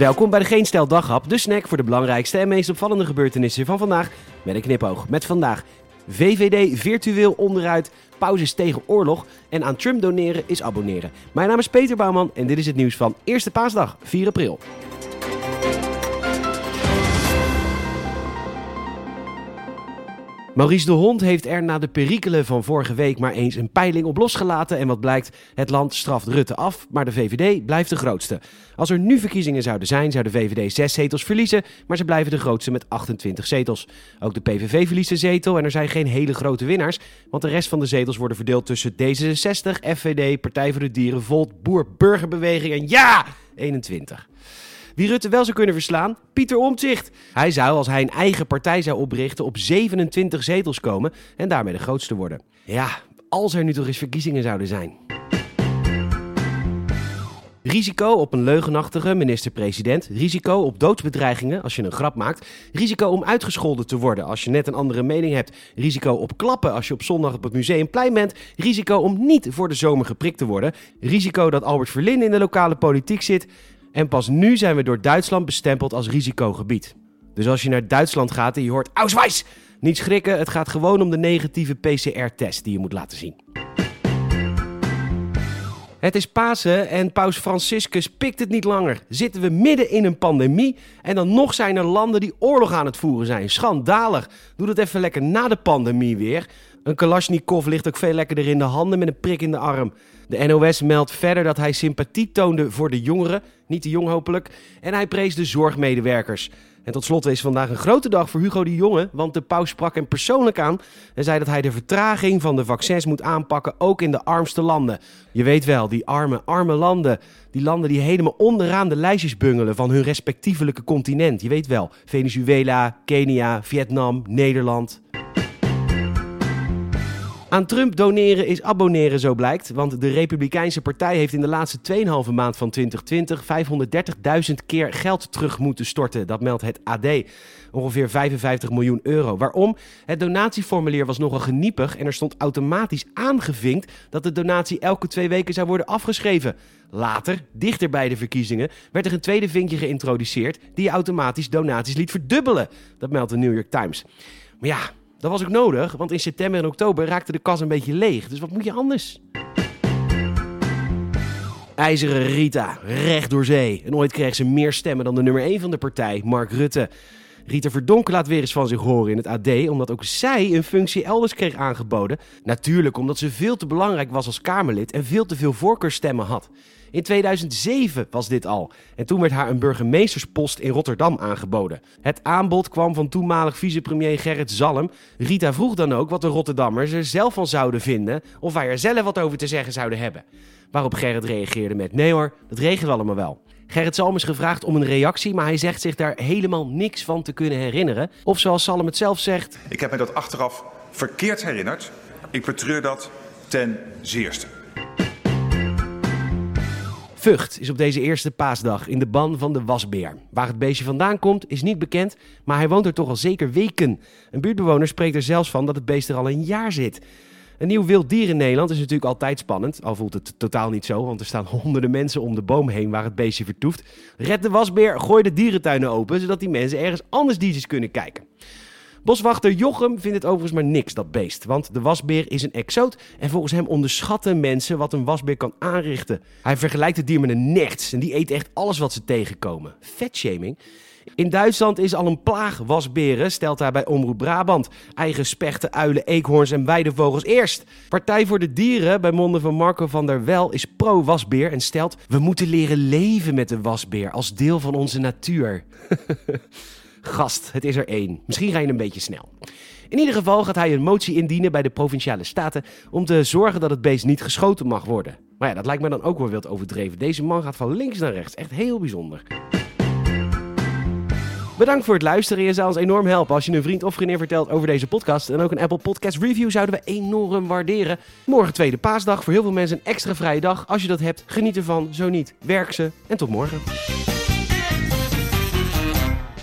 Welkom bij de Geen Stel Daghap, de snack voor de belangrijkste en meest opvallende gebeurtenissen van vandaag met een knipoog. Met vandaag VVD virtueel onderuit, pauzes tegen oorlog en aan Trump doneren is abonneren. Mijn naam is Peter Bouwman en dit is het nieuws van Eerste Paasdag, 4 april. Maurice de Hond heeft er na de perikelen van vorige week maar eens een peiling op losgelaten. En wat blijkt, het land straft Rutte af, maar de VVD blijft de grootste. Als er nu verkiezingen zouden zijn, zou de VVD zes zetels verliezen, maar ze blijven de grootste met 28 zetels. Ook de PVV verliest een zetel en er zijn geen hele grote winnaars, want de rest van de zetels worden verdeeld tussen D66, FVD, Partij voor de Dieren, Volt, Boer, Burgerbeweging en ja, 21. Wie Rutte wel zou kunnen verslaan? Pieter Omtzigt. Hij zou, als hij een eigen partij zou oprichten, op 27 zetels komen en daarmee de grootste worden. Ja, als er nu toch eens verkiezingen zouden zijn. Risico op een leugenachtige minister-president. Risico op doodsbedreigingen als je een grap maakt. Risico om uitgescholden te worden als je net een andere mening hebt. Risico op klappen als je op zondag op het museumplein bent. Risico om niet voor de zomer geprikt te worden. Risico dat Albert Verlin in de lokale politiek zit. En pas nu zijn we door Duitsland bestempeld als risicogebied. Dus als je naar Duitsland gaat en je hoort Ausweis, niet schrikken, het gaat gewoon om de negatieve PCR-test die je moet laten zien. Het is Pasen en Paus Franciscus pikt het niet langer. Zitten we midden in een pandemie en dan nog zijn er landen die oorlog aan het voeren zijn. Schandalig. Doe dat even lekker na de pandemie weer. Een Kalashnikov ligt ook veel lekkerder in de handen met een prik in de arm. De NOS meldt verder dat hij sympathie toonde voor de jongeren, niet te jong hopelijk, en hij prees de zorgmedewerkers. En tot slot is vandaag een grote dag voor Hugo de Jonge, want de paus sprak hem persoonlijk aan en zei dat hij de vertraging van de vaccins moet aanpakken, ook in de armste landen. Je weet wel, die arme, arme landen. Die landen die helemaal onderaan de lijstjes bungelen van hun respectievelijke continent. Je weet wel, Venezuela, Kenia, Vietnam, Nederland. Aan Trump doneren is abonneren, zo blijkt. Want de Republikeinse Partij heeft in de laatste 2,5 maand van 2020 530.000 keer geld terug moeten storten. Dat meldt het AD. Ongeveer 55 miljoen euro. Waarom? Het donatieformulier was nogal geniepig en er stond automatisch aangevinkt dat de donatie elke twee weken zou worden afgeschreven. Later, dichter bij de verkiezingen, werd er een tweede vinkje geïntroduceerd die automatisch donaties liet verdubbelen. Dat meldt de New York Times. Maar ja, dat was ook nodig, want in september en oktober raakte de kas een beetje leeg. Dus wat moet je anders? IJzeren Rita, recht door zee. En ooit kreeg ze meer stemmen dan de nummer 1 van de partij, Mark Rutte. Rita Verdonk laat weer eens van zich horen in het AD, omdat ook zij een functie elders kreeg aangeboden. Natuurlijk omdat ze veel te belangrijk was als Kamerlid en veel te veel voorkeurstemmen had. In 2007 was dit al. En toen werd haar een burgemeesterspost in Rotterdam aangeboden. Het aanbod kwam van toenmalig vicepremier Gerrit Zalm. Rita vroeg dan ook wat de Rotterdammers er zelf van zouden vinden. Of wij er zelf wat over te zeggen zouden hebben. Waarop Gerrit reageerde met: Nee hoor, dat regelen allemaal wel. Gerrit Salm is gevraagd om een reactie, maar hij zegt zich daar helemaal niks van te kunnen herinneren. Of zoals Salm het zelf zegt: Ik heb me dat achteraf verkeerd herinnerd. Ik betreur dat ten zeerste. Vught is op deze eerste paasdag in de ban van de wasbeer. Waar het beestje vandaan komt is niet bekend, maar hij woont er toch al zeker weken. Een buurtbewoner spreekt er zelfs van dat het beest er al een jaar zit. Een nieuw wild dier in Nederland is natuurlijk altijd spannend. Al voelt het totaal niet zo, want er staan honderden mensen om de boom heen waar het beestje vertoeft. Red de wasbeer, gooi de dierentuinen open, zodat die mensen ergens anders diertjes kunnen kijken. Boswachter Jochem vindt het overigens maar niks, dat beest. Want de wasbeer is een exoot en volgens hem onderschatten mensen wat een wasbeer kan aanrichten. Hij vergelijkt het dier met een nerts en die eet echt alles wat ze tegenkomen. Vetshaming. In Duitsland is al een plaag wasberen, stelt hij bij Omroep Brabant. Eigen spechten, uilen, eekhoorns en weidevogels eerst. Partij voor de Dieren, bij monden van Marco van der Wel, is pro-wasbeer en stelt... We moeten leren leven met de wasbeer als deel van onze natuur. Gast, het is er één. Misschien ga je een beetje snel. In ieder geval gaat hij een motie indienen bij de provinciale staten om te zorgen dat het beest niet geschoten mag worden. Maar ja, dat lijkt me dan ook wel wild overdreven. Deze man gaat van links naar rechts. Echt heel bijzonder. Bedankt voor het luisteren. Je zou ons enorm helpen als je een vriend of vriendin vertelt over deze podcast. En ook een Apple Podcast Review zouden we enorm waarderen. Morgen tweede paasdag. Voor heel veel mensen een extra vrije dag. Als je dat hebt, geniet ervan. Zo niet, werk ze. En tot morgen.